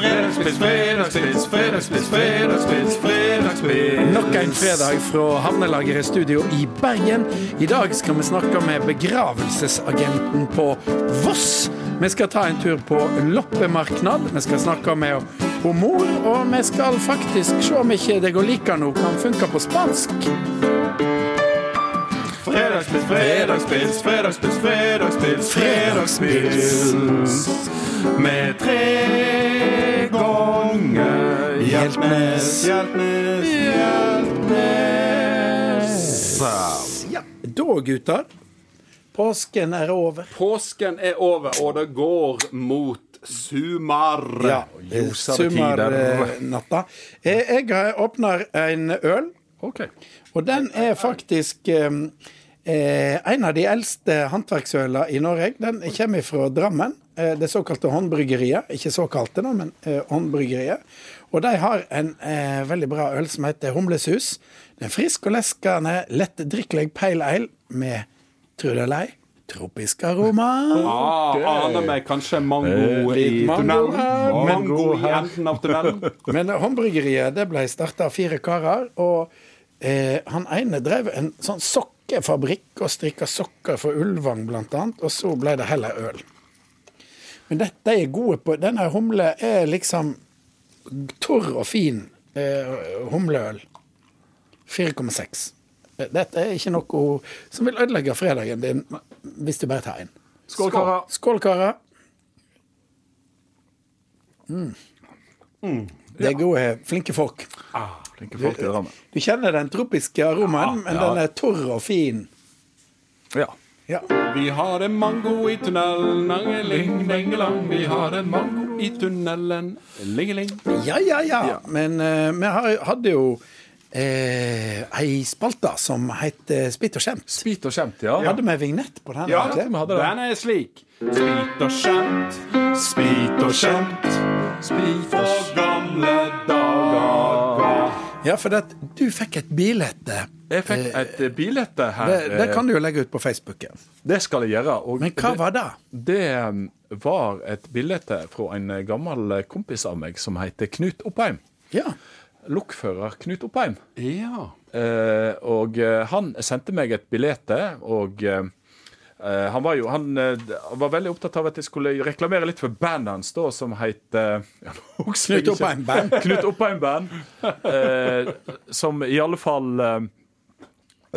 Fredagspils, fredagspils, fredagspils, fredagspils, fredagspils. Nok en fredag fra Havnelageret studio i Bergen. I dag skal vi snakke med begravelsesagenten på Voss. Vi skal ta en tur på loppemarknad. Vi skal snakke med hun mor, og vi skal faktisk se om ikke det går like nå kan funke på spansk. Fredagspils, fredagspils, fredagspils, fredagspils, fredagspils. Med tre Hjeltnes, Hjeltnes, Hjeltnes. Ja, Da, gutter. Påsken er over. Påsken er over, og det går mot sumar. Ja, Sumarnatta. Jeg, Eh, Jeg åpner en øl. okay. Og den er faktisk eh, eh, en av de eldste håndverksølene i Norge. Den kommer fra Drammen. Eh, det såkalte Håndbryggeriet. Ikke såkalte, da, men eh, Håndbryggeriet. Og de har en eh, veldig bra øl som heter Humlesus. Den er frisk og leskende, lettdrikkelig pale ale med, tro det er lei, tropisk aroma. Ah, aner meg kanskje mango i tunnelen. her. Mango i enden av tunnelen. Men Håndbryggeriet det ble starta av fire karer, og eh, han ene drev en sånn sokkefabrikk og strikka sokker for Ulvang, blant annet, og så ble det heller øl. Men dette er gode på Denne humle er liksom tørr og fin eh, humleøl. 4,6. Dette er ikke noe som vil ødelegge fredagen din hvis du bare tar en. Skål, karer. Skål, karer. Mm. Det er gode, flinke folk. Flinke folk du, Du kjenner den tropiske aromaen, men ja. den er tørr og fin. Ja. Ja. Vi har en mango i tunnelen, nangeling, dengelang. Vi har en mango i tunnelen, lingeling. ja, ja, ja. Men uh, vi har, hadde jo eh, ei spalte som het eh, Spitt og skjemt. Spit og skjemt, ja. Hadde vi vignett på den? Ja, vi hadde det. den er slik. Spit og skjemt, spit og skjemt. Spit og gamle dager. ja, for at du fikk et bilde. Jeg fikk et eh, bilde her. Det, det kan du jo legge ut på Facebooken. Det skal jeg gjøre. Og Men hva det, var det? det var et bilde fra en eh, gammel kompis av meg som heter Knut Oppheim. Ja. Lokfører Knut Oppheim. Ja. Eh, og eh, han sendte meg et bilde, og eh, eh, han var jo han eh, var veldig opptatt av at jeg skulle reklamere litt for bandet hans, da, som het eh, ja, Knut. Oppheim Band. Knut Oppheim Band. Eh, som i alle fall eh,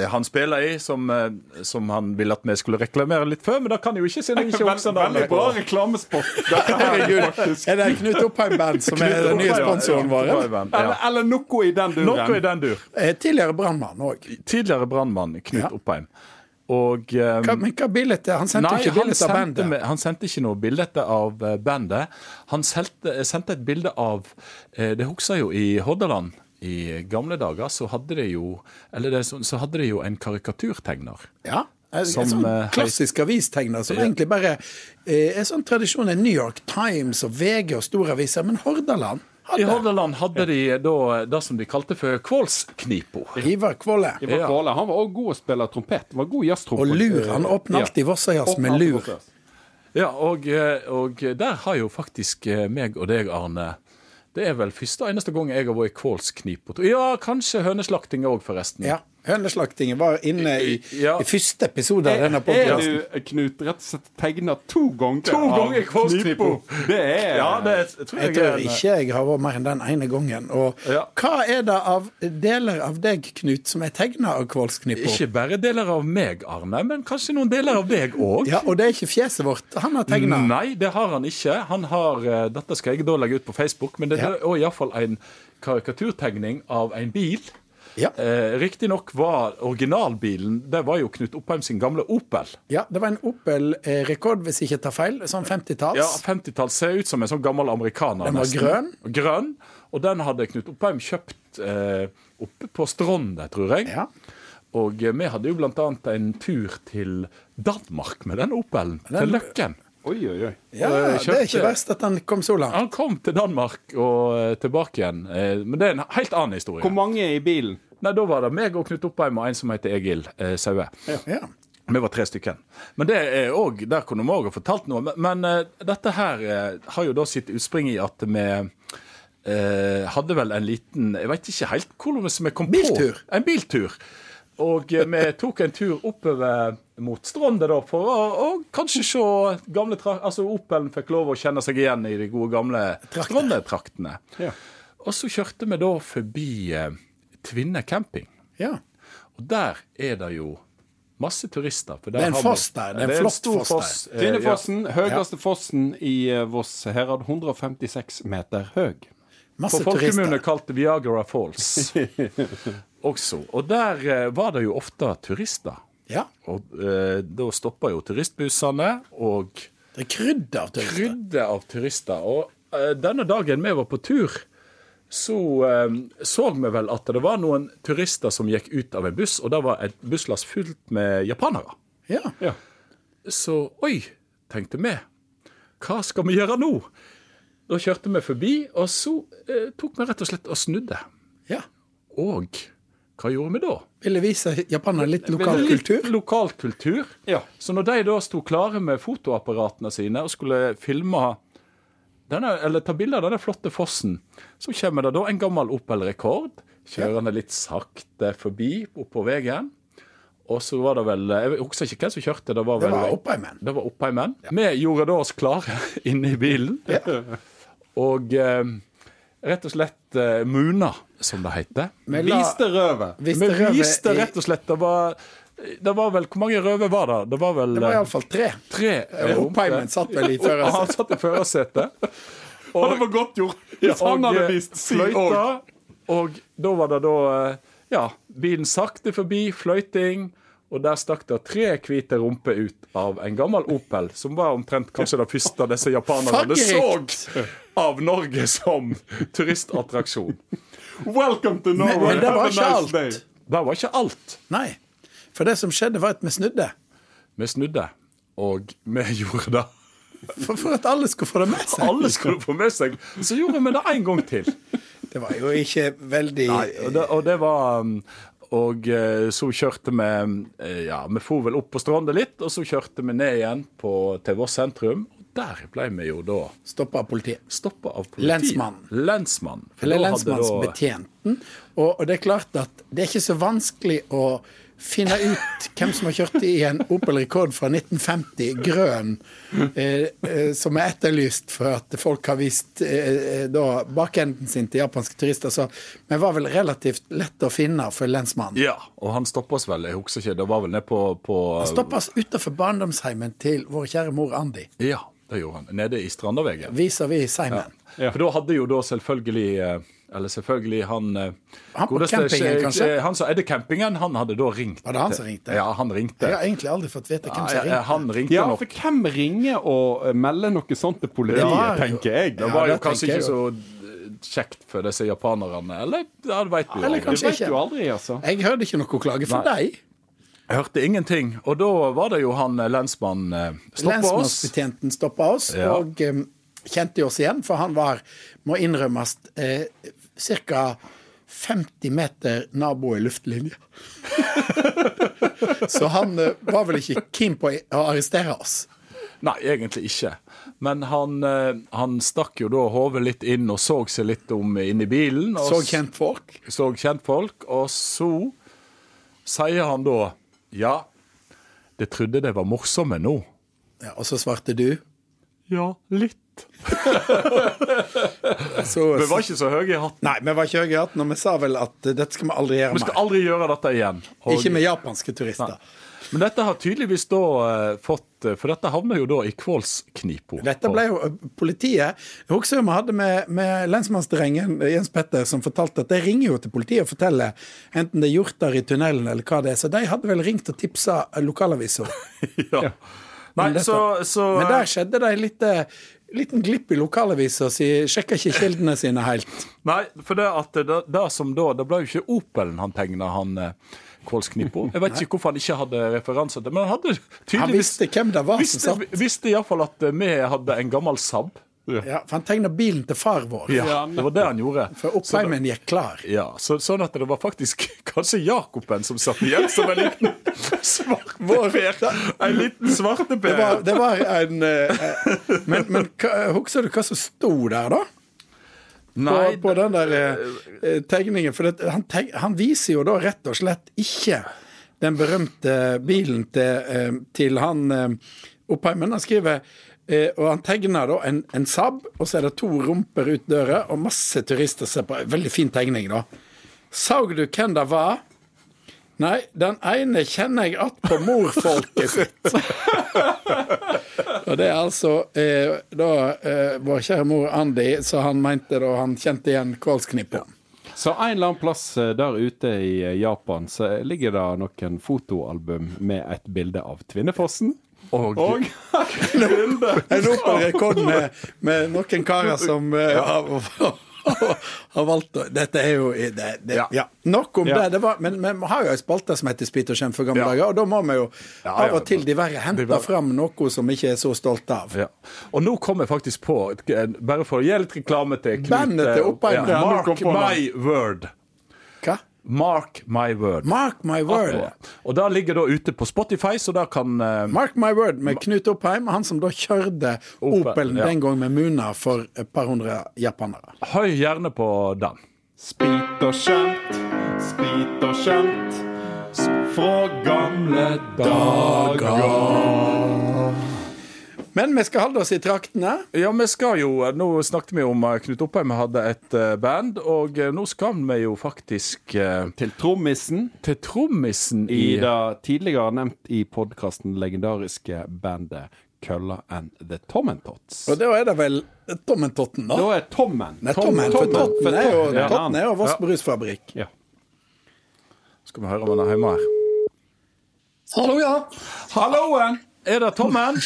han spiller i, som, eh, som han ville at vi skulle reklamere litt før, men det kan jo ikke siden jeg ikke Vel, husker veldig bra reklamespott. reklamespot. Herregud. Er det Knut Oppheim Band som er den nye sponsoren vår? Oppheim Eller, eller noe i den duren. Noe i den dur. Eh, Tidligere brannmann òg. Tidligere brannmann Knut Ja. Oppheim. Og eh, Men hva bilde? Han sendte Nei, ikke bilde av bandet. med, han sendte ikke noe bilde av eh, bandet. Han sendte, sendte et bilde av eh, Det husker jeg jo i Hordaland. I gamle dager så hadde de jo Eller det, så, så hadde de jo en karikaturtegner. Ja. En sånn eh, klassisk avistegner som egentlig bare eh, er sånn tradisjon i New York Times og VG og store aviser, men Hordaland hadde. I Hordaland hadde de da det som de kalte for Kvålsknipo. Ivar Kvåle. Ivar Ja. Kvåle, Han var også god å spille trompet. Han var god Og jazztrompet. lur. Han åpna alltid Vossajazz med lur. Ja, og, eh, og der har jo faktisk eh, meg og deg, Arne Det er vel første og eneste gang jeg har vært i kålsknipa. Ja, kanskje høneslaktinga òg, forresten. Ja. Høneslaktingen var inne i, Ja. i første episode av denne Er du, Knut, rett og slett tegna to ganger? To av ganger Kvålsknipo. Det er Ja, det tror Jeg jeg, tror ikke jeg har vært mer enn den ene gangen. Og Ja. hva er det av deler av deg, Knut, som er tegna av Kvålsknipo? Ikke bare deler av meg, Arne, men kanskje noen deler av deg òg. Ja, og det er ikke fjeset vårt han har tegna. Nei, det har han ikke. Han har, eh, Dette skal jeg da legge ut på Facebook, men det Ja. er iallfall en karikaturtegning av en bil. Ja. Eh, Riktignok var originalbilen Det var jo Knut Oppheim sin gamle Opel. ja, det var en Opel eh, hvis jeg ikke tar feil. Sånn 50-talls. Ja, 50-tall ser ut som en sånn gammel amerikaner. Den var nesten. grønn? Grønn. Og den hadde Knut Oppheim kjøpt eh, oppe på Stronde, tror jeg. Ja. Og eh, vi hadde jo annet en tur til Danmark med den Opelen. Den- Til Løkken. Oi, oi, oi. Ja, kjøpte, det er ikke verst at han kom så langt. Han kom til Danmark og eh, tilbake igjen. Eh, men det er en helt annen historie. Hvor mange i bilen? Nei, Da var det meg og Knut Oppheim og en som heter Egil eh, Saue. Ja. Vi var tre stykker. Men det er også, der kunne vi òg ha fortalt noe. Men, men eh, dette her eh, har jo da sitt utspring i at vi eh, hadde vel en liten Jeg veit ikke helt hvordan vi kom Biltur. på En biltur. Og eh, vi tok en tur oppover mot Stronde da, for å kanskje se gamle Altså Opelen fikk lov å kjenne seg igjen i de gode gamle Stronde-traktene. Ja. Og så kjørte vi da forbi eh, Tvinne camping. Ja. Og der er det jo masse turister. For Det er en har foss der. Det er en flott foss der. eh, Tvinnefossen, høyeste fossen i eh, Voss herad, 156 meter høy. ja. Masse På folkemunne turister. kalt Viagra Falls også. Og der eh, var det jo ofte turister. Ja. Og eh, da stopper jo turistbussene og Det er krydder av turister. Krydder av turister. Og eh, denne dagen vi var på tur, så eh, så vi vel at det var noen turister som gikk ut av en buss, og det var et busslass fullt med japanere. Ja. Ja. Så oi, tenkte vi. Hva skal vi gjøre nå? Da kjørte vi forbi, og så eh, tok vi rett og slett og snudde. ja. Og hva gjorde vi da? Ville vise japanerne litt lokal Litt kultur. Lokal kultur. Ja. Så når de da sto klare med fotoapparatene sine og skulle filme denne, eller ta bilde av denne flotte fossen, så kommer det da en gammel Opel Rekord kjørende litt sakte forbi oppå veien. Og så var det vel Jeg husker ikke hvem som kjørte. Det var Det vel var Oppheimen. det var Oppheimen. Vi gjorde da oss klare inne i bilen. Og eh, rett og slett eh, Muna, som det heter. Vi la- Viste røvet. Viste Vi røve viste rett og slett Det var, det var vel Hvor mange røver var det? Det var vel Det var eh, iallfall tre. tre eh, Oppheimen satt vel i førersetet. han satt i førersetet. Og det var godt gjort. Hvis han hadde vist sin òg. og da var det da eh, Ja, bilen sakte forbi, fløyting, og der stakk det tre hvite rumper ut av en gammel Opel, som var omtrent kanskje det første disse japanerne så av Norge som turistattraksjon. Welcome to Norway. Men det var ikke nice alt. day. Det var ikke alt. Nei. For det som skjedde, var at vi snudde. Vi snudde, og vi gjorde det. For, for at alle skulle få det med seg. Alle skulle få med seg. Så gjorde vi det en gang til. Det var jo ikke veldig Nei, og det, og det var um, Og eh, så kjørte vi eh, Ja, vi for vel opp på Stranda litt, og så kjørte vi ned igjen på, til Voss sentrum. Der ble vi jo da stoppa av politiet. stoppa av politiet. Lensmannen. Lensmann. Eller lensmannsbetjenten. Og, og det er klart at det er ikke så vanskelig å finne ut hvem som har kjørt i en Opel Rekord fra 1950, grønn, eh, eh, som er etterlyst for at folk har vist eh, da bakenden sin til japanske turister. Så vi var vel relativt lett å finne for lensmannen. Ja, og han stoppa oss vel, jeg husker ikke, det var vel ned på, på Stoppa oss utenfor barndomsheimen til vår kjære mor Andi, Ja, det gjorde han. Nede i Strandavegen. vis-à-vis Seimen. Ja. For da hadde jo da selvfølgelig eh, Eller selvfølgelig han eh, Han på godeste- campingen, kanskje? eh, Han som eide campingen, han hadde da ringt. Var det han som ringte? Ja, han ringte. Jeg har egentlig aldri fått vite hvem som ringte. han ringte Ja, nok. for hvem ringer og melder noe sånt til politiet, Det var jo- tenker jeg. Det Ja, det jo kanskje ikke så kjekt for disse japanerne. Eller ja, det vet du, ja, Eller kanskje Det vet ikke. du aldri, altså. Jeg hørte ikke noe klage for deg. Hørte ingenting. Og da var det jo han eh, lensmannen eh, stoppa oss. Lensmannsbetjenten stoppa oss Ja. og um, kjente oss igjen, for han var, må innrømmes, eh, ca. 50 meter nabo i luftlinje. Så han eh, var vel ikke keen på å arrestere oss. Nei, egentlig ikke. Men han, han stakk jo da hodet litt inn og så seg litt om inn i bilen. Så kjentfolk. så kjentfolk. Og så sier han da Ja, det trodde det var morsomme nå. Ja, og så svarte du. Ja, litt. Så, Vi var ikke så høye i hatten. Nei, vi var ikke høye i hatten, og vi sa vel at eh, dette skal vi aldri gjøre mer. Vi skal mer. aldri gjøre dette igjen. Og- Ikke med japanske turister. Men dette har tydeligvis da eh, fått eh, For dette havner jo da i Kvålsknipa. Dette ble jo eh, politiet Jeg husker vi hadde med, med lensmannsdrengen eh, Jens Petter som fortalte at de ringer jo til politiet og forteller enten det er hjorter i tunnelen eller hva det er. Så de hadde vel ringt og tipsa lokalavisa. ja. Nei, dette. så, så Men der skjedde det en lite, liten glipp i lokalavisa, si. sjekka ikke kildene sine helt. Nei, for det at det, det som da Det ble jo ikke Opelen han tegna, han Kvålsknipo. Jeg vet ikke hvorfor han ikke hadde referanse til men han hadde tydeligvis Han visste hvem det var som visste, satt. visste iallfall at eh, vi hadde en gammel Saab. Ja, for han tegna bilen til far vår. Ja, det var det han gjorde. For oppheimen gikk klar. Ja, så, Sånn at det var faktisk kanskje Jakoben som satt igjen som en liten svarteper. En liten Det svarteper. var, det var en eh, Men, men husker du hva som sto der, da? På, Nei, på den der eh, eh, tegningen. For det, han, teg, han viser jo da rett og slett ikke den berømte bilen til, eh, til han eh, Oppheimen. Han skriver eh, og han tegner da en, en Saab, og så er det to rumper ut døra, og masse turister ser på. Veldig fin tegning, da. Så du hvem det var? Nei, den ene kjenner jeg att på morfolket sitt. og det er altså eh, da eh, vår kjære mor Andy, så han mente da han kjente igjen Kålsknippen. Så en eller annen plass eh, der ute i eh, Japan så ligger det noen fotoalbum med et bilde av Tvinnefossen. Og, Og En operarekord med, med noen karer som eh, har, valgt å Dette er jo det, det, Ja. ja. Nok om Ja. det. det var, men men vi har jo ei spalte som heter Spit og skjem for gamle Ja. dager, og da må vi jo av ja. og til diverre hente bare... fram noe som vi ikke er så stolte av. ja. og nå kom jeg faktisk på, bare for å gi litt reklame til Knut Bandet til ja, Ja, Mark my word. Mark my word. Mark my word. Akkurat. Og da ligger da ute på Spotify, så da kan uh, Mark my word med Knut Oppheim, han som da kjørte Opel, Opelen ja. den gang med Muna for et par hundre japanere. Høy gjerne på den. Spit og skjønt, spit og skjønt fra gamle dager. Men vi skal holde oss i traktene. Ja, vi skal jo Nå snakket vi om eh, Knut Oppheim hadde et eh, band, og eh, nå skal vi jo faktisk eh, Til trommisen til trommisen i i det tidligere nevnt i podkasten legendariske bandet Kølla and The Tommentots. Og da er det vel Tommentotten, da? Da er Tommen. Nei, Tommen, for Totten er jo, Ja. Totten er jo Voss brusfabrikk. Ja. Skal vi høre om han er hjemme her. Hallo, ja. Halloen! Er det Tommen?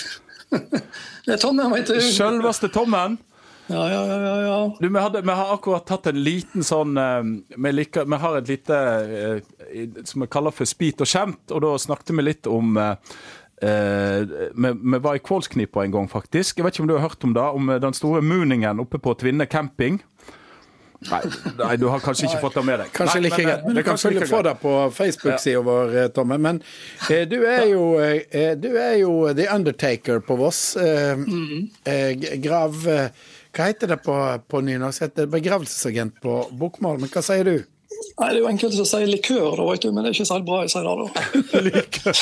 Det er Tommen, vet du. Sjølveste Tommen? Ja, ja, ja, ja. Du, vi, hadde, vi har akkurat tatt en liten sånn eh, Vi, liker, vi har et lite eh, som vi kaller for spit og skjemt, og da snakket vi litt om eh, eh, vi, vi var i Kvålsknipa en gang, faktisk. Jeg vet ikke om du har hørt om det? Om den store mooningen oppe på Tvinne camping. Nei, nei, du har kanskje ikke fått det med deg. Kanskje like greit. Men du kan følge like få det på Facebook-sida vår, eh, Tomme. Men eh, du er jo eh, Du er jo The Undertaker på Voss. Eh, eh, grav... Eh, hva heter det på, på nynorsk? Begravelsesagent på bokmål. Men hva sier du? Nei, Det er jo enkelte som sier likør, da, du, men det er ikke så helt bra jeg sier det. da.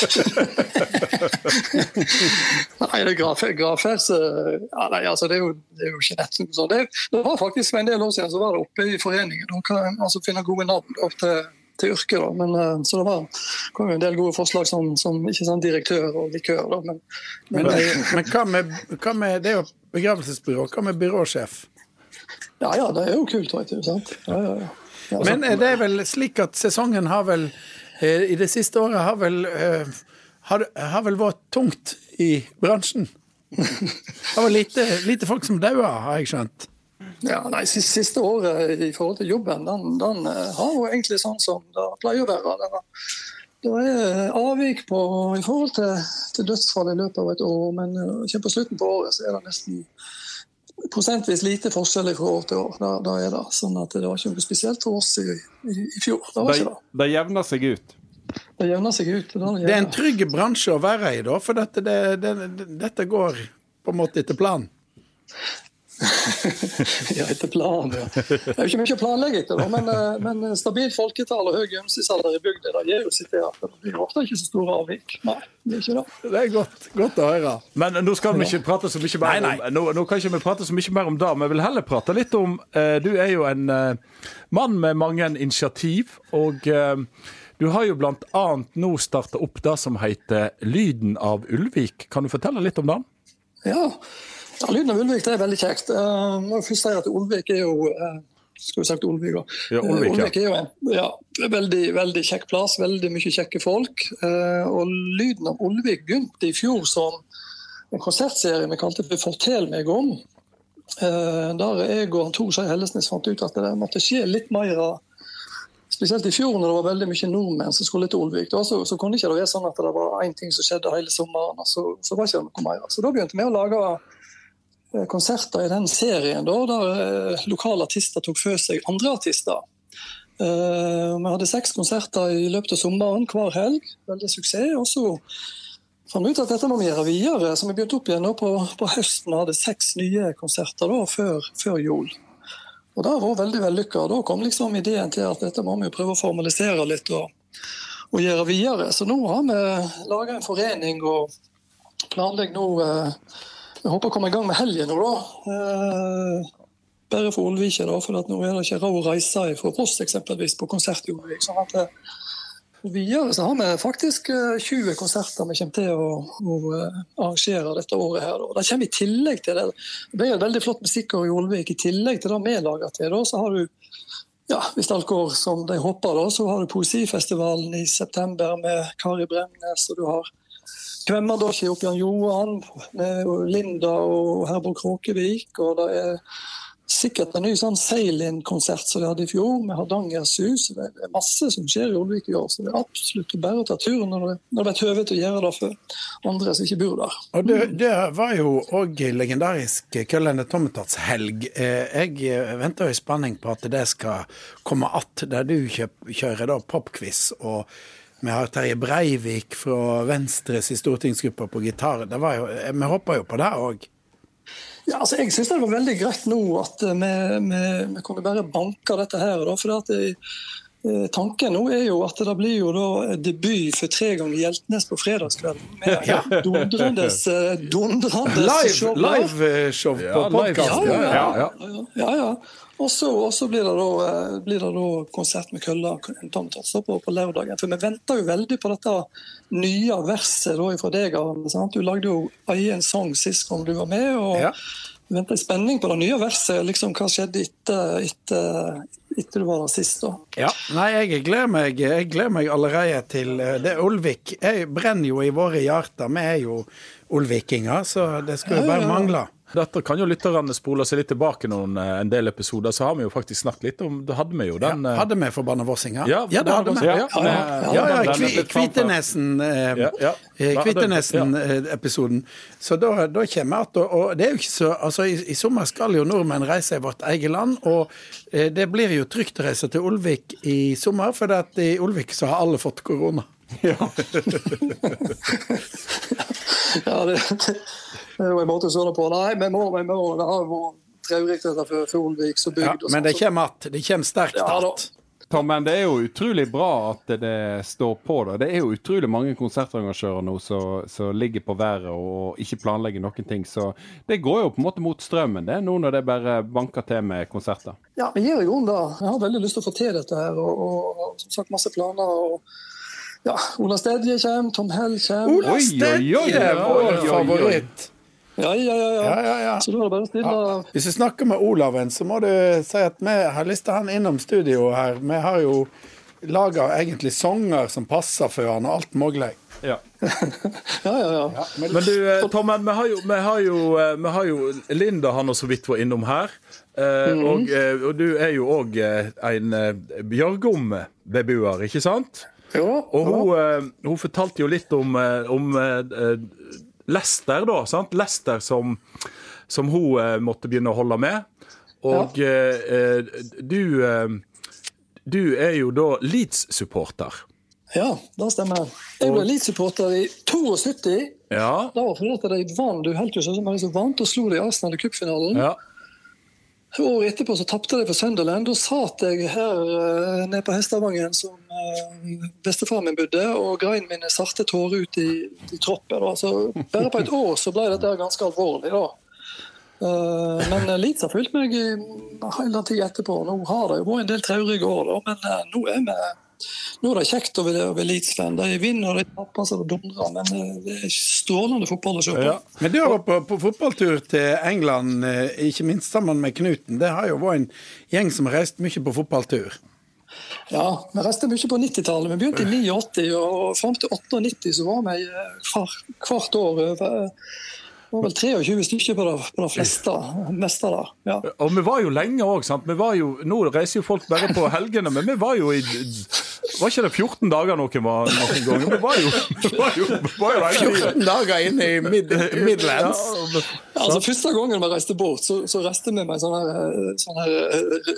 nei, det graf- gravfels eh, ja, nei, altså, det, er jo, det er jo ikke nett Sånn. Det, det var faktisk for en del år siden så var det oppe i foreningen. Da kan en altså, finne gode navn opp til, til yrket. Da. Men, eh, så det var, kom jo en del gode forslag som, som ikke sånn direktør og likør. Da. Men, Men, men, men hva, med, hva med Det er jo begravelsesbyrå. Hva med byråsjef? ja, ja, det er jo kult, vet du. sant? Ja, ja, ja. Men er det er vel slik at sesongen har vel eh, I det siste året har vel eh, har, har vel vært tungt i bransjen. Det var lite, lite folk som daua, har jeg skjønt. Ja, nei, siste, året i forhold til jobben, den, den eh, har jo egentlig sånn som det pleier å være. Det er avvik på, i forhold til, til dødsfall i løpet av et år, men ikke på slutten på året så er det nesten prosentvis lite forskjell fra år til år. Da, da er det sånn at det var ikke noe spesielt for oss i, i, i fjor. Det det, De, det. jevner seg ut. Det jevner seg ut. Det, Det er en trygg bransje å være i, da, for dette, det, det, dette går på en måte etter planen. Ja, etter planen, ja. Det er jo ikke mye å planlegge etter, men, eh, men stabilt folketall og høy gjennomsnittsalder i bygda det gir jo sitt til at det blir ofte ikke så store avvik. Nei, det er ikke det. Det er godt, godt å høre. Men nå skal vi ikke prate så mye mer Nei, om nå, nå kan ikke vi prate så mye mer om det, vi vil heller prate litt om eh, Du er jo en eh, mann med mange initiativ, og eh, du har jo annet nå starta opp det som heter Lyden av Ulvik. Kan du fortelle litt om det? Ja, ja Lyden av Ulvik det er veldig kjekt. Uh, må jeg først si at Ulvik er jo uh, skal vi sagt Ulvik, da. Ja, Ulvik, Eh, Ulvik er jo en ja, veldig, veldig kjekk plass, veldig mye kjekke folk. Uh, og Lyden av Ulvik begynte i fjor som en konsertserie vi kalte for 'Fortell meg om'. Uh, der jeg og Tor Skei Hellesnes fant ut at det måtte skje litt mer av Spesielt i fjor når det var veldig mye nordmenn som skulle til Olvik. Da, så, så kunne ikke det være sånn at det var én ting som skjedde hele sommeren, og så, så var ikke det noe mer. Så da begynte vi å lage konserter i den serien da, der eh, lokale artister tok for seg andre artister. Uh, vi hadde seks konserter i løpet av sommeren hver helg. Veldig suksess. Og så fant vi ut at dette må vi gjøre videre, så vi begynte opp igjen på, på høsten og hadde seks nye konserter da, før, før jul. Og Det vært veldig vellykka. Da kom liksom ideen til at dette må vi prøve å formalisere litt og, og gjøre videre. Så nå har vi laga en forening og planlegger nå eh, Jeg håper å komme i gang med helgen nå, da. Eh, bare for Ålvike, da, for nå er det ikke råd å reise fra Voss eksempelvis på konsert i Olvik. sånn at eh, Videre så har vi faktisk eh, 20 konserter vi kommer til å, å eh, arrangere dette året. her. Da. Det kommer i tillegg til det. Det blir veldig flott musikkår i Olvik. I tillegg til det vi lager til, da, så har du ja, hvis alt går som de håper, da, så har du Poesifestivalen i september med Kari Bremnes. og du har Kvemmerdokje opp Jan Johan, Linda og Herborg Kråkevik. og det er sikkert en ny sånn Seilin-konsert som de hadde i fjor, med Hardanger's hus. Det er masse som skjer i Olvik i år, så det er absolutt bare å ta turen når det, når det høve til å gjøre det for andre som ikke bor der. Og det, det var jo òg legendarisk Køllende Tommetats-helg. Jeg venter i spenning på at det skal komme att, der du kjører da popquiz. og vi har Terje Breivik fra Venstres i stortingsgruppa på gitar. Vi håper jo på det òg. Ja, altså jeg syns det var veldig greit nå at eh, vi, vi, vi kunne bare banke dette her. Da, for at det, Tanken nå er jo at det blir jo da debut for tre ganger Hjeltnes på fredagskvelden. Med Ja. dundrende, dundrende Live, show, liveshow på Ja, podkast. Ja, ja, Ja, ja. ja. ja, ja. Og så, blir, det da, eh, blir det da konsert med Kølla på, på lørdagen. For vi venter jo veldig på dette nye verset da fra deg. Arne, sant? Du lagde jo egen sang sist gang du var med. og Ja. Venter i spenning på det nye verset. liksom Hva skjedde etter, etter, etter du var der sist? da? Ja, nei, jeg gleder meg, jeg gleder meg allerede til eh, det. Ulvik jeg brenner jo i våre hjerter. Vi er jo olvikinger, så det skulle bare mangle. Dette kan jo lytterne spole seg litt tilbake noen, eh, en del episoder, så har vi jo faktisk snakket litt om Da hadde vi jo den ja, Hadde vi forbanna Vossinga? Ja, det hadde vi. Ja, Ja, ja, ja, ja, ja, Kvitenesen-episoden. Eh, ja. Ja, Kvitenesen-episoden. Så da, da kommer til Og det er jo ikke så Altså, i, i sommer skal jo nordmenn reise i vårt eget land, og eh, det blir jo trygt å reise til Olvik i sommer, for at i Olvik så har alle fått korona. Ja, ja det er jo en måte å se på. Nei, vi må, vi må. Det har vært traurig dette for, for Olvik som bygd. Ja, men sånt, det kommer att. Det kommer sterkt Ja, att. Tom, men det er jo utrolig bra at det står på. da. Det er jo utrolig mange konsertarrangører nå som ligger på været og ikke planlegger noen ting. Så det går jo på en måte mot strømmen, det, nå når det bare banker til med konserter. Ja, vi gjør jo om det. Jeg har veldig lyst til å få til dette her. Og, og, som sagt masse planer. og ja, Ola Stedje kommer, Tom Hell kommer. Ola Stedje, vår favoritt. Ja, ja, ja. ja. Ja, ja, ja. Så da er det bare å stille Hvis du snakker med Olaven, så må du si at vi har lyst til han innom studio her. Vi har jo laga egentlig sanger som passer for han, og alt mulig. Ja. Ja, ja, ja. Men du, Tom, Tommen, vi har jo, vi har jo, eh, vi har jo Linda han og så vidt var innom her. Eh, og, eh, og du er jo òg en Bjørgom-beboer, ikke sant? Jo, Og hun, eh, hun fortalte jo litt om, eh, om eh, Lester, da. sant? Lester som, som hun eh, måtte begynne å holde med. Og ja. eh, du eh, Du er jo da Leeds-supporter. ja, det stemmer. Jeg ble Leeds-supporter i 72. Ja. Det var fordi at de vant, du helt jo sånn som de vant og slo de i Arsenal i cupfinalen. ja. Året etterpå så tapte de for Sunderland. Da satt jeg her uh, nede på Hestavangen som uh, bestefaren min bodde, og grein mine sarte tårer ut i, i troppen. Da. Så bare på et år så ble dette ganske alvorlig. da. Uh, men Leeds har fulgt meg i hele tida etterpå. Nå har det jo vært en del traurige år, da, men nå er vi nå er det kjekt å være, Eliteserien. De vinner de taper så det dundrer, men uh, det er strålende fotball å se på. Ja. Men du har vært på, på fotballtur til England, eh, ikke minst sammen med Knuten. Det har jo vært en gjeng som har reist mye på fotballtur. Ja, vi reiste mye på 90-tallet. Vi begynte i 89, og fram til 98 så var vi eh, hver, hvert år over det var vel 23 stykker på de på fleste. meste da. Ja. Og vi var jo lenge òg, sant. Jo, nå reiser jo folk bare på helgene, men vi var jo i Var ikke det 14 dager noen var noen ganger? Vi var jo, vi var jo, vi var jo 14 dager inne i mid Midlands. Ja, Ja, Altså, Første gangen vi reiste bort, så, så reiste vi med en sånn her, eh, sånn her uh,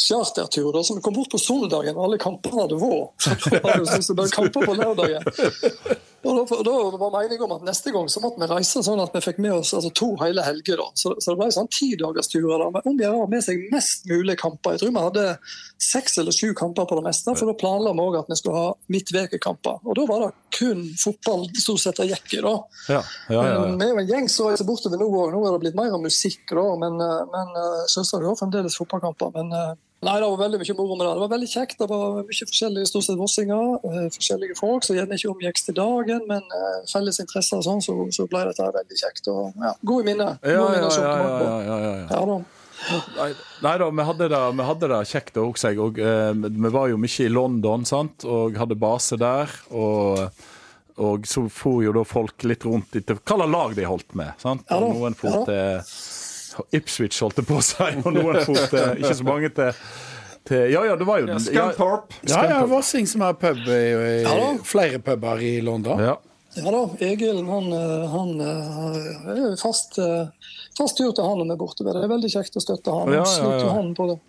chartertur. da, Så vi kom bort på soldagen, alle kampene hadde vært. Så det var kamper på lørdagen. Og da, da var meningen om at neste gang så måtte vi reise sånn at vi fikk med oss altså, to hele helger. da. Så, så det ble sånn tidagersturer om å gjøre med seg mest mulig kamper. Jeg tror vi hadde seks eller sju kamper på det meste, for da planla vi òg at vi skulle ha midtvekekamper. Og da var det kun fotball stort sett det gikk i. da. Ja, ja, ja, ja. Vi er jo en gjeng som reiser bortover nå òg. Nå er det blitt mer musikk, da, men, eh, men søstera selvsagt har fremdeles fotballkamper. men eh, Nei, Det var veldig mye moro med det. Det var veldig kjekt. Det var mye forskjellige stort sett vossinger. Eh, forskjellige folk som gjerne ikke omgikks til dagen, men eh, felles interesser og sånn, så, så ble dette veldig kjekt. Og, ja, Gode minner. Ja, ja, ja, ja, ja, ja, ja. Ja, da. Nei, da, vi hadde det, vi hadde det kjekt òg, jeg. Og, eh, vi var jo mye i London sant? og hadde base der. Og, og så for jo da folk litt rundt etter hva slags lag de holdt med. sant? Ja da, Og noen for ja til Ipswich, holdt det på å si, og noen for til Ikke så mange til, til Ja ja, det var jo Ja, Scunthorpe. Ja, ja, Vossing som har pub i, i Ja flere puber i London. Ja. Ja da, Egil han, eh, han eh, er fast, eh, fast tur til han når vi er borte. Det er veldig kjekt å støtte han. Ja, ja, ja. han på det.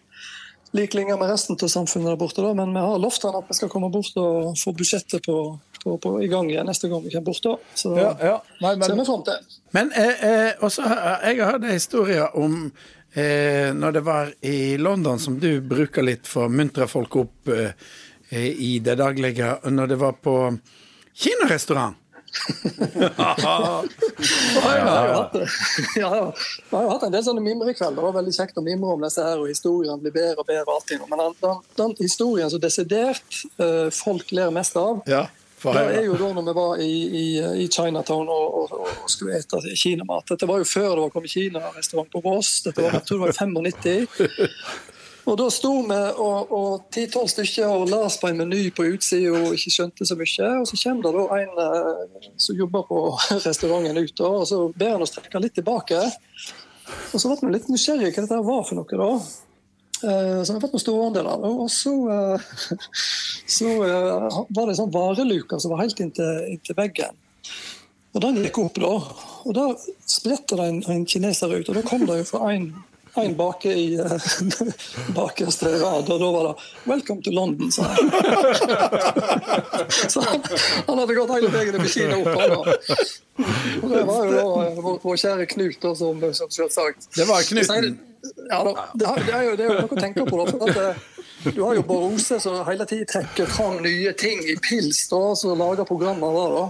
Lik linje med resten av samfunnet der borte, da. men vi har lovt han at vi skal komme bort og få budsjettet på, på, på, i gang igjen neste gang vi kommer bort. da. Så Ja, ja. Nei, ser vi fram til. Men eh, eh, også, jeg har hørt en historie om eh, når det var i London, som du bruker litt for å muntre folk opp eh, i det daglige, når det var på kinarestaurant. Ja, ja, ja. ja, ja. Vi har jo hatt en del sånne mimrekvelder. Det var veldig kjekt å mimre om disse her, og historiene blir bedre og bedre. alltid. Men den, den, den historien som desidert eh, folk ler mest av, det er jo da når vi var i, i, i Chinatown og, og, og skulle ete kinamat. Dette var jo før det var kommet kinarestaurant på Voss. Dette var, jeg tror det var i 95. Og da sto vi og, og ti-tolv stykker og las på en meny på utsida og ikke skjønte så mye. Og så kommer det da en eh, som jobber på restauranten ut, og så ber han oss trekke litt tilbake. Og så ble vi litt nysgjerrige hva dette var for noe, da. Eh, Så vi fått noen store andeler. Og så, eh, så eh, var det en sånn vareluke som var helt inntil, inntil veggen. Og den gikk opp, da. Og da spretter det en, en kineser ut. Og da kom det jo fra en, en bake i uh, bakerste rad, og da var det 'Welcome to London', sa han. Så han, han hadde gått hele veien med Kina opp. Han, da. og det var jo da vår, vår kjære Knut, da, som, som selvsagt Det var Knuten. Ja, da, det, er jo, det er jo noe å tenke på. Da, for at, eh, du har jo Barose som hele tiden trekker fram nye ting i pils, da, som lager programmer der. da.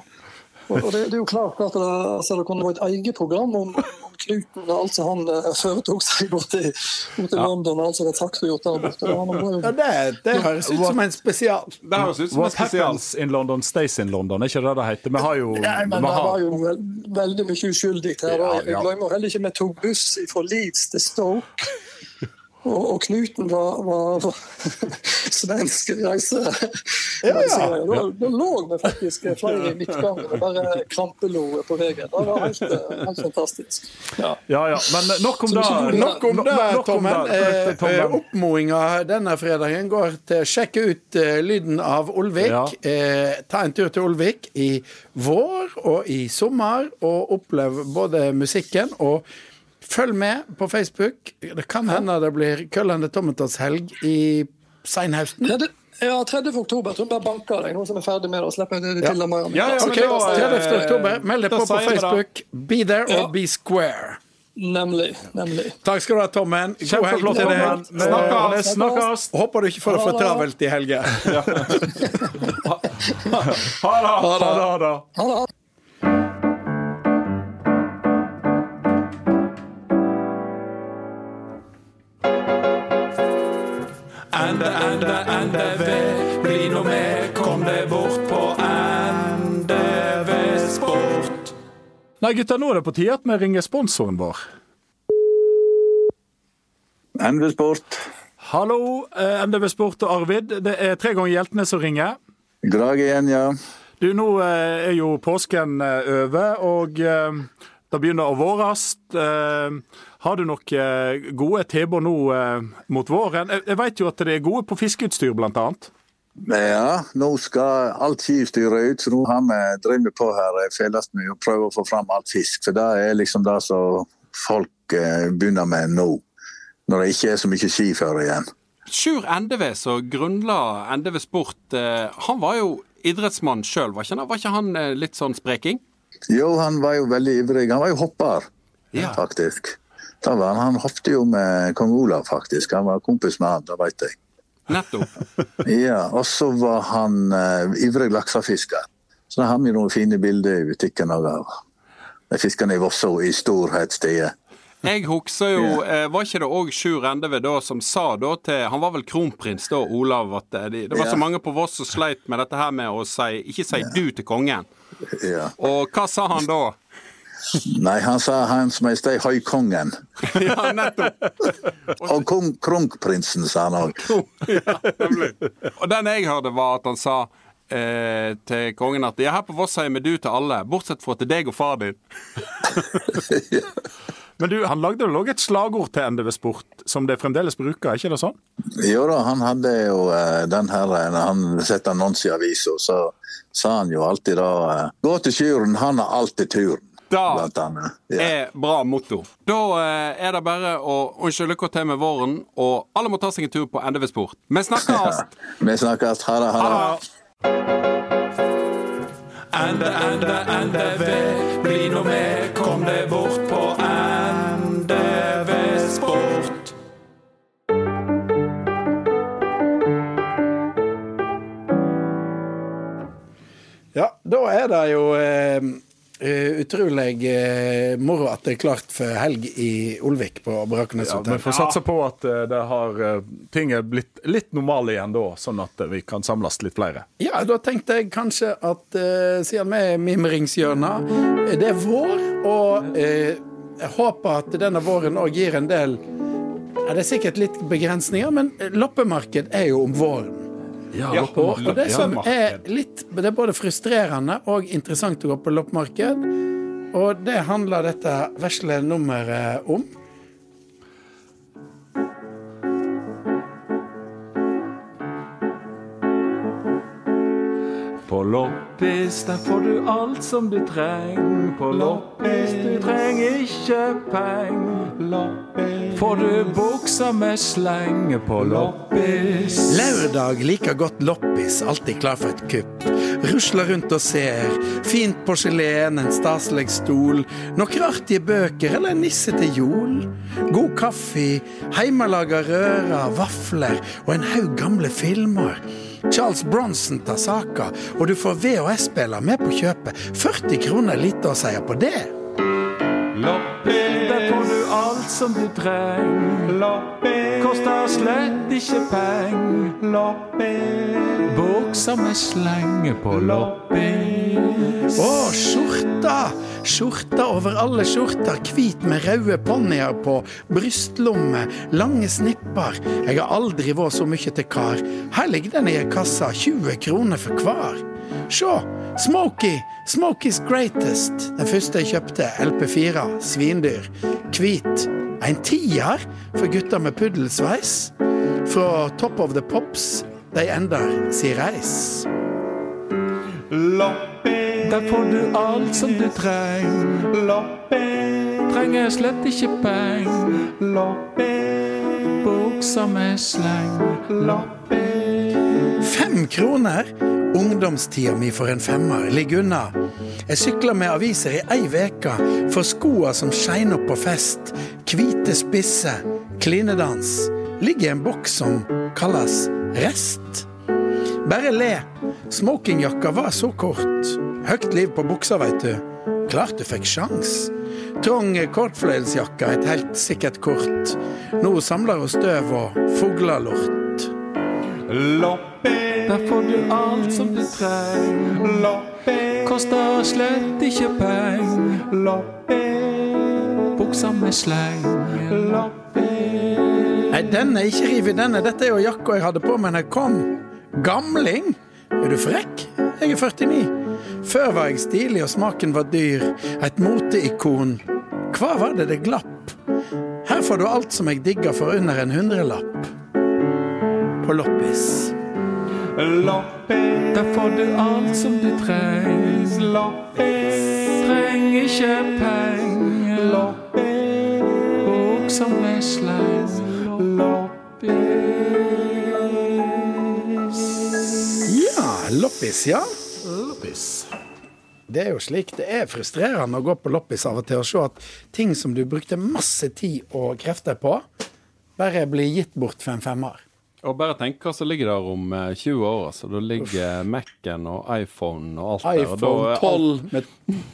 Og, det, det er jo klart at det, altså, det kunne vært et eget program om, om Knuten og alt som han eh, foretok seg borte i, borte London. alt som var sagt og gjort der borte. Jo, Ja, det, det høres ut som en spesial. Det høres ut som en What spesial. happens in London stays in London, er ikke det det heter? Vi har jo Nei, men vi det har, var jo vel, veldig mye uskyldig her. Ja, ja. Jeg glemmer heller ikke vi tok buss fra Leeds til Stoke. Og, og Knuten var, var, var svensk reise. reisegreier. Da, da lå vi faktisk flere i midtgangen og bare krampelo på veien. Det var helt, helt fantastisk. Ja. Ja ja, men nok om det. Nok om det, Tommen. det. Eh, eh, Oppmodinga denne fredagen går til å sjekke ut eh, lyden av Olvik. Ja. Eh, ta en tur til Olvik i vår og i sommer, og opplev både musikken og Følg med på Facebook. Det kan hende det blir Køllende Tommetalshelg i seinhausten. Ja, 30. oktober. Jeg tror jeg bare banker deg nå som er ferdig med det. og slipper det til Ja. mer. Ja, ja, okay, eh, 30. oktober. Meld deg på på. Facebook. Be there Ja. or be square. Nemlig. nemlig. Takk skal du ha, Tommen. God helg til deg. Snakkes. snakkes. Og Håper du ikke får det for travelt i helga. Ha det. Ha det. Nei, gutter, nå er det på tide at vi ringer sponsoren vår. NV Sport. Hallo, eh, NDV Sport og Arvid. Det er tre ganger Hjeltene som ringer. Glad igjen, ja. Du, nå eh, er jo påsken eh, over, og det begynner å våres. Har du noen eh, gode tilbud nå mot våren? Jeg vet jo at det er gode på fiskeutstyr, blant annet. Ja, nå skal alt skiutstyret ut, så nå har vi drevet på her felles med å prøve å få fram alt fisk. For det er liksom det som folk eh, begynner med nå, når det ikke er så mye skiføre igjen. Sjur Endeve, som grunnla Endeve Sport, eh, han var jo idrettsmann sjøl, var, var ikke han eh, litt sånn spreking? Jo, han var jo veldig ivrig. Han var jo hopper, Ja. faktisk. Da var han, han hoppet jo med kong Olav, faktisk. Han var kompis med han, det vet jeg. Nettopp. Ja, Og så var han uh, ivrig laksefisker. Så da har vi noen fine bilder i butikken av de fiskene i Vosso i storhetstider. Jeg husker jo, eh, Var ikke det òg Sjur Endeve da som sa da til Han var vel kronprins da, Olav, at eh, de, det var så mange på Voss som sleit med dette her med å si Ikke si du til kongen. Ja. Og hva sa han da? Nei, han sa Hans Majestet Høykongen. ja, nettopp. Og kong, kronprinsen, sa han òg. ja, nemlig. Og den jeg hørte, var at han sa eh, til kongen at ja, her på Voss sier vi du til alle, bortsett fra til deg og far din. Men du, han lagde vel òg et slagord til NDV Sport, som det fremdeles bruker, er ikke det sånn? Jo da, han hadde jo eh, den her eh, Når han sette annonse i avisa, så sa han jo alltid da eh, Gå til Sjøren, han har alltid turen. Da er bra motto. Da eh, er det bare å ønske lykke til med våren, og alle må ta seg en tur på NDV Sport. Vi snakkes! Vi snakkes. Ha det. Ha det. Ende, ende, NDV, bli nå med, kom deg bort på NDV Sport. Ja, da er det jo eh, eh, utrolig uh, moro at det er klart for helg i Olvik på Brakenes Ja. Vi får satse på at uh, det har, ting er blitt litt normale igjen da, sånn at vi kan samles litt flere. Ja, da tenkte jeg kanskje at siden vi er mimringshjørnet, eh, det er vår, og jeg håper at denne våren òg gir en del ja, Det er sikkert litt begrensninger, men loppemarked er jo om våren. Ja, Og, og det som er litt Det er både frustrerende og interessant å gå på loppemarked, og det handler dette vesle nummeret om. På loppis, der får du alt som du trenger. På loppis, du trenger ikke peng. Får du buksa med slenge på loppis. Lørdag liker godt loppis, alltid klar for et kupp. Rusler rundt og ser. Fint porselen, en staselig stol. Noen artige bøker eller en nisse til jol. God kaffe, heimelaga rører, vafler og en haug gamle filmer. Charles Bronson tar saka, og du får VHS-spiller med på kjøpet. 40 kroner lite å si på det. Loppis, der får du alt som du trenger. Loppis, koster slett ikke peng. Loppis, Bukser med slenge på loppis. Å, skjorta! Skjorta over alle skjorter, hvit med røde ponnier på, brystlomme, lange snipper. Jeg har aldri vært så mye til kar. Her ligger den i ei kasse, 20 kroner for hver. Sjå, Smokie! Smokies Greatest. Den første jeg kjøpte, LP4, svindyr. Hvit. En tier for gutter med puddelsveis. Fra Top of the Pops. De ender si reis. Der får du alt som du trenger. Loppis, trenger slett ikke penger. Loppis, buksa med sleng. Loppis. Fem kroner? Ungdomstida mi for en femmer. ligger unna. Jeg sykler med aviser i ei veke for skoa som skeiner opp på fest. Hvite spisser. Klinedans. Ligger i en boks som kalles rest. Bare le. Smokingjakka var så kort. Høgt liv på buksa, veit du. Klart du fikk sjans. Trong kortfløyelsjakke, et helt sikkert kort. Nå samler hun støv og fuglelort. Loppis, der får du alt som du treng. Loppis, koster slett ikke penger. Loppis, buksa med sleng. Loppis. Nei, denne, ikke riv i denne. Dette er jo jakka jeg hadde på meg da jeg kom. Gamling? Er du frekk? Jeg er 49. Før var jeg stilig og smaken var dyr. Et moteikon. Hva var det det glapp? Her får du alt som jeg digger for under en hundrelapp. På loppis. Loppis. Der får du alt som du trenger. Loppis. Trenger ikke penger. Loppis. Bok som er sleip. Ja, loppis, ja. Loppis. Det er jo slik. Det er frustrerende å gå på loppis av og til og se at ting som du brukte masse tid og krefter på, bare blir gitt bort for en femmer. Og bare tenk hva som ligger der om eh, 20 år. altså. Da ligger Mac-en og iPhone og alt der. iPhone er alt- 12 med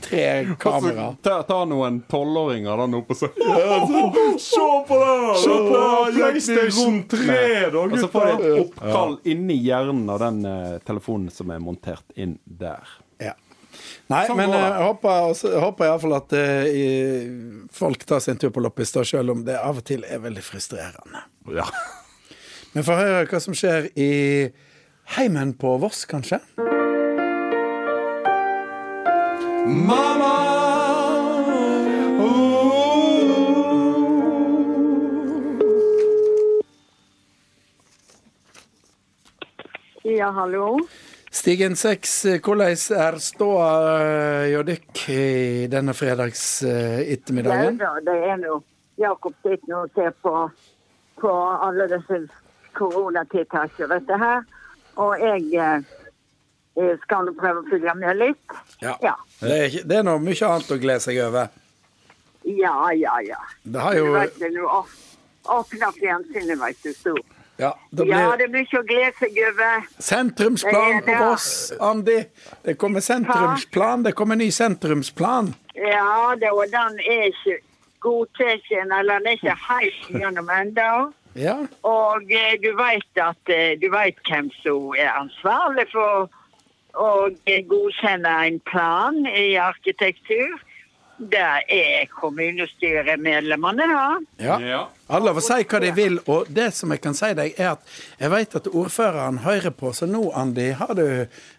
tre kamera. Ta, ta noen tolvåringer da nå på så Se på det! Se på PlayStation 3, da, Og så får de et oppkall inni hjernen av den uh, telefonen som er montert inn der. Ja. Nei, Sånn men det. eh, jeg håper, også- jeg håper iallfall at uh, folk tar seg en tur på loppis, selv om det av og til er veldig frustrerende. Ja. Vi får høre hva som skjer i heimen på Voss, kanskje? Mamma! Ja, hallo. Stigen 6, hvordan er ståa hjå dykk i denne fredags eh, Ja, det er nå Jakob sitter nå og ser på, på alle disse koronatiltakene, vet du her. Og jeg eh, skal nå prøve å følge med litt. Ja. Ja, Det er, ikke- det er noe mye annet å glede seg over. ja, ja. ja. Det har jo vet det nå. å- Åpne fjernsynet, veit du. Så. Ja, da Ja, det er mye å glede seg over. sentrumsplan Det på det. Voss, Andi. Det kommer sentrumsplan. Det kommer ny sentrumsplan. Ja, det, og den er ikke godtatt, eller den er ikke helt gjennom ennå. Ja. Og eh, du vet at eh, du veit hvem som er ansvarlig for å eh, godkjenne en plan i arkitektur. Det er kommunestyremedlemmene, da. ja. Ja. Alle får si hva de vil, og det som jeg kan si deg, er at jeg vet at ordføreren hører på, så nå, Andi, har du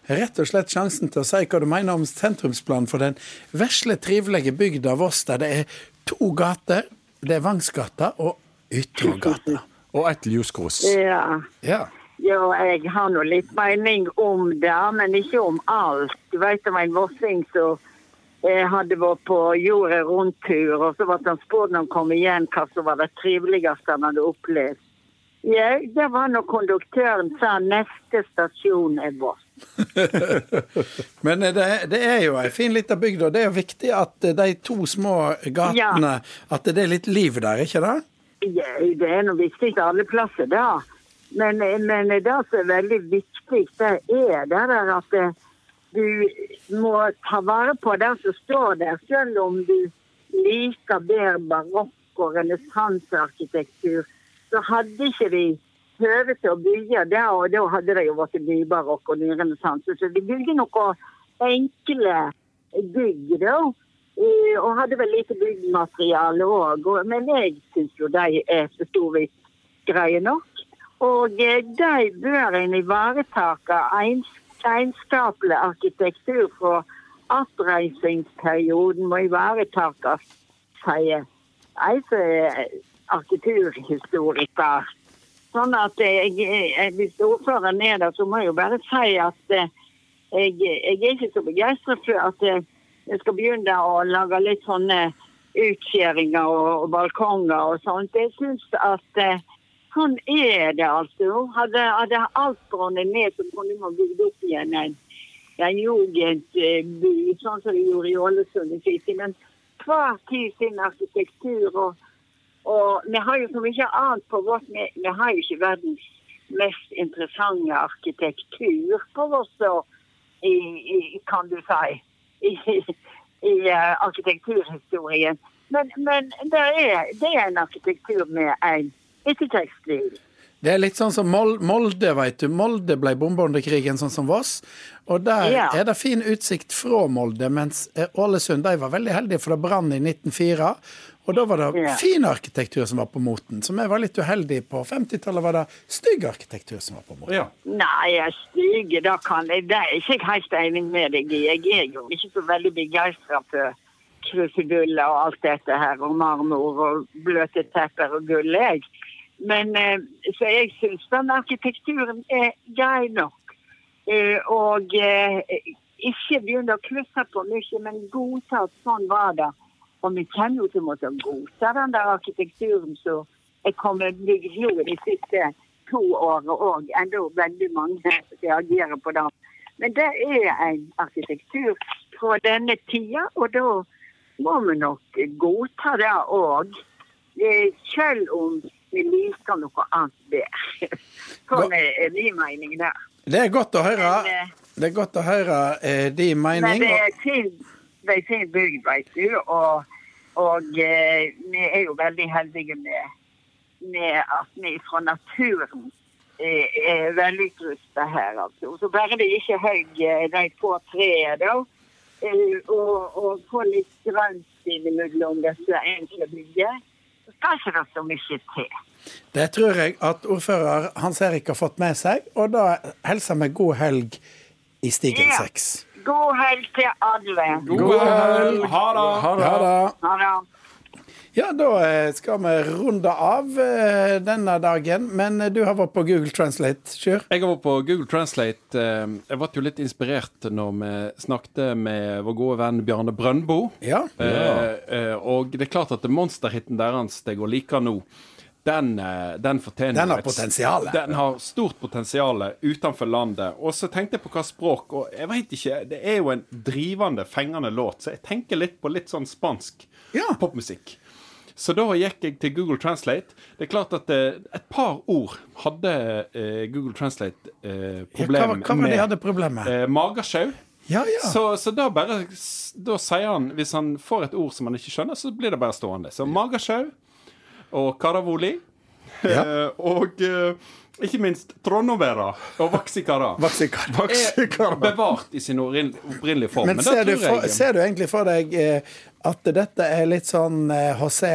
rett og slett sjansen til å si hva du mener om sentrumsplanen for den vesle, trivelige bygda Voss, der det er to gater. Det er Vangsgata og Yttergata. Og et lyskryss. Ja. Ja. ja, jeg har nå litt mening om det, men ikke om alt. Du vet om en vossing som eh, hadde vært på jordet rundt-tur, og så ble han spurt når han kom igjen hva som var det triveligste han hadde opplevd. Ja, det var når konduktøren sa neste stasjon er Voss. Men eh, det, det er jo ei en fin lita bygd, og det er jo viktig at eh, de to små gatene At det er litt liv der, ikke det? Det er noe viktig alle plasser, da. Men, men det som er veldig viktig, det er det der at eh, du må ta vare på det som står der, selv om du liker bedre barokk og renessansearkitektur. Så hadde ikke de høve til å bygge det, og da hadde det jo vært nybarokk og nyrenessanse. Så de bygde noe enkle bygg, da. Og hadde vel lite byggmateriale òg. Men jeg syns jo de er så vidt greie nok. Og eh, de bør en ivareta egenskapelig arkitektur fra attreisingsperioden må ivaretas, sier en er arkitekturhistoriker. Sånn at jeg, jeg, hvis ordføreren er der, så må jeg jo bare si at eh, jeg, jeg er ikke så begeistra for at eh, jeg skal begynne å lage litt sånne utskjæringer og, og balkonger og sånt. Jeg syns at eh, sånn er det altså. Hadde, hadde alt brunnet ned, så kunne man bygd opp igjen en, en jugendby, sånn som de gjorde i Ålesund i sin. Men hver tid sin arkitektur. Og, og vi har jo så mye annet på vårt Vi, vi har jo ikke verdens mest interessante arkitektur på oss, i, i, kan du si, i, i uh, arkitekturhistorien. Men, men det, er, det er en arkitektur med en etikettsstil. Det er litt sånn som Molde, veit du. Molde ble bomba under krigen, sånn som Voss. Og der Ja. er det fin utsikt fra Molde, mens eh, Ålesund de var veldig heldige, for det brant i 1904. Og da var det Ja. fin arkitektur som var på moten. som jeg var litt uheldig På 50-tallet var det stygg arkitektur som var på moten. Ja. Nei, jeg stygge, da kan jeg Det er ikke jeg helt enig med deg i. Jeg er jo ikke så veldig begeistra for kruseduller og alt dette her, og marmor og bløte tepper og gull, jeg. Men eh, så jeg syns den arkitekturen er grei nok. Eh, og eh, ikke begynne å klusse på mye, men godta at sånn var det. Og vi kommer jo til å måtte godta den der arkitekturen som er kommet bygd nå de siste to årene òg. Enda veldig mange reagerer på det. Men det er en arkitektur fra denne tida, og da må vi nok godta det òg. Selv om vi liker noe annet bedre. Sånn er min mening der. Det er godt å høre. Men, eh, Det er godt å høre eh, din Men mening. det er fin, det er fint bygd, veit du. Og, og eh, vi er jo veldig heldige med, med at vi fra naturen eh, er velutrusta her, altså. Så bare det ikke hogger de få trærne, da. eh, Og, og få litt grønt innimellom disse enkle byggene. Så skal ikke det så mye til. Det tror jeg at ordfører Hans Erik har fått med seg, og da hilser vi god helg i Stigen Ja. 6. God helg til alle. God helg! Ha det! Ha det. Ha det. Ja, da eh, skal vi runde av eh, denne dagen, men eh, du har vært på Google Translate, Sjur? Jeg har vært på Google Translate. Jeg ble jo litt inspirert når vi snakket med vår gode venn Bjarne Brøndbo. Ja. Eh, eh, og det er klart at monsterhiten deres det går like nå, den, eh, den Den har potensial. Den har stort potensial utenfor landet. Og så tenkte jeg på hva språk, og jeg vet ikke Det er jo en drivende, fengende låt, så jeg tenker litt på litt sånn spansk Ja. popmusikk. Så da gikk jeg til Google Translate. Det er klart at eh, et par ord hadde eh, Google Translate eh, Ja, hva, problemer var- hva var det de hadde problem med? Eh, magesjau. Ja, ja. Så, så da bare Da sier han Hvis han får et ord som han ikke skjønner, så blir det bare stående. Så magesjau og karavoli. Ja. eh, og eh, ikke minst Trondovera og Vaksikara. Vaksikar. Er bevart i sin opprinnelige form. Men Men ser du, for, ser du egentlig for deg eh, at dette er litt sånn HC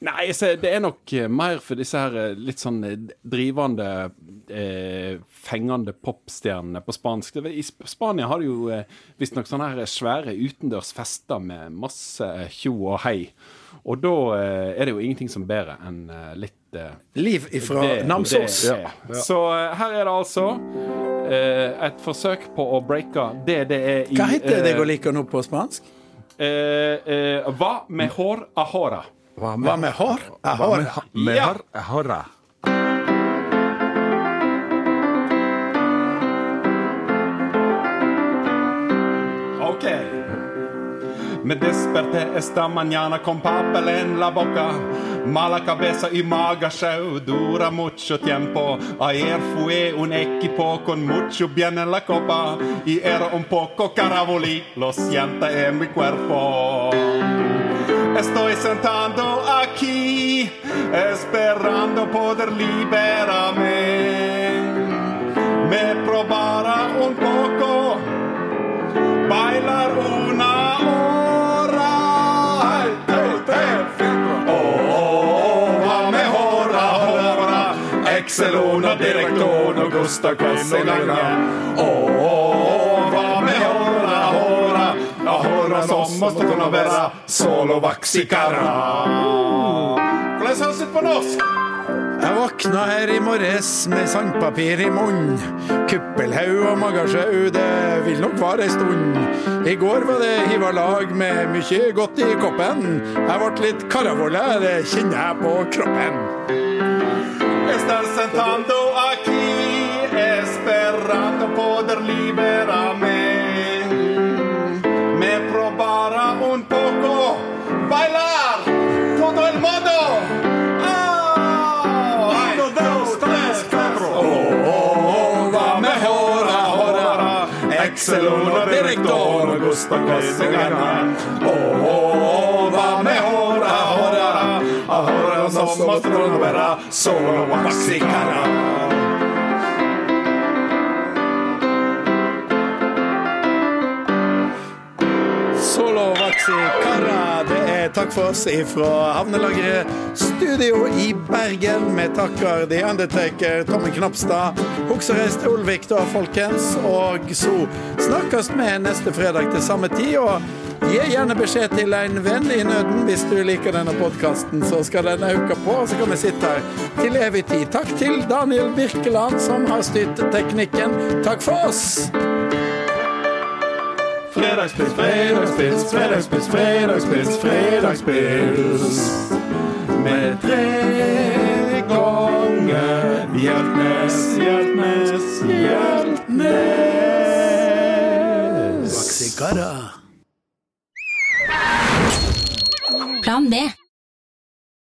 Nei, ser, det er nok mer for disse her litt sånn drivende, eh, fengende popstjernene på spansk. I Spania har de jo eh, visstnok sånne her svære utendørs fester med masse tjo og hei. Og da eh, er det jo ingenting som bedre enn eh, litt eh, Liv ifra det- Namsos. det- ja. Så eh, her er det altså eh, et forsøk på å breake det det er i Hva heter det jeg liker nå på spansk? eh, eh, Hva mejor ahora? Hva med hår? ahora. Med, med Ja. Me desperté esta mañana con papel en la boca, mala cabeza y magashow, dura mucho tiempo. Ayer fue un equipo con mucho bien en la copa y era un poco caravoli, lo siento en mi cuerpo. Estoy sentando aquí, esperando poder liberarme. Me probara un poco bailar una Excel uno, director, no gusta hva med håra, håra, ja, håra som somos primavera, være vaxicara. Hvordan høres det på norsk? Jeg våkna her i morges med sandpapir i munnen. Kuppelhaug og magasjau, det vil nok vare ei stund. I går var det hiva lag med mye godt i koppen. Jeg ble litt karavolle, det kjenner jeg på kroppen. Estás sentando aquí, esperando poder liberarme. Me probara un poco bailar todo el mundo. Ah, uno, dos, tres, cuatro. Oh, va mejor ahora. Excel uno director, me gusta que se gana. Oh, va mejor ahora. Ahora somos primavera, solo Vaxicara. Solo Vaxi Kara, det er takk for oss ifra Havnelageret studio i Bergen. Vi takker The Undertaker, Tommy Knapstad, Hoksereist Olvik da, folkens. Og så snakkes vi neste fredag til samme tid. Og Gi gjerne beskjed til en venn i nøden hvis du liker denne podkasten, så skal den uka på, og så kan vi sitte her til evig tid. Takk til Daniel Birkeland, som har styrt teknikken. Takk for oss! Fredagspils, fredagspils, fredagspils, fredagspils, fredagspils. Med tre ganger Hjeltnes, Hjeltnes, Hjeltnes. Sigara. plan B.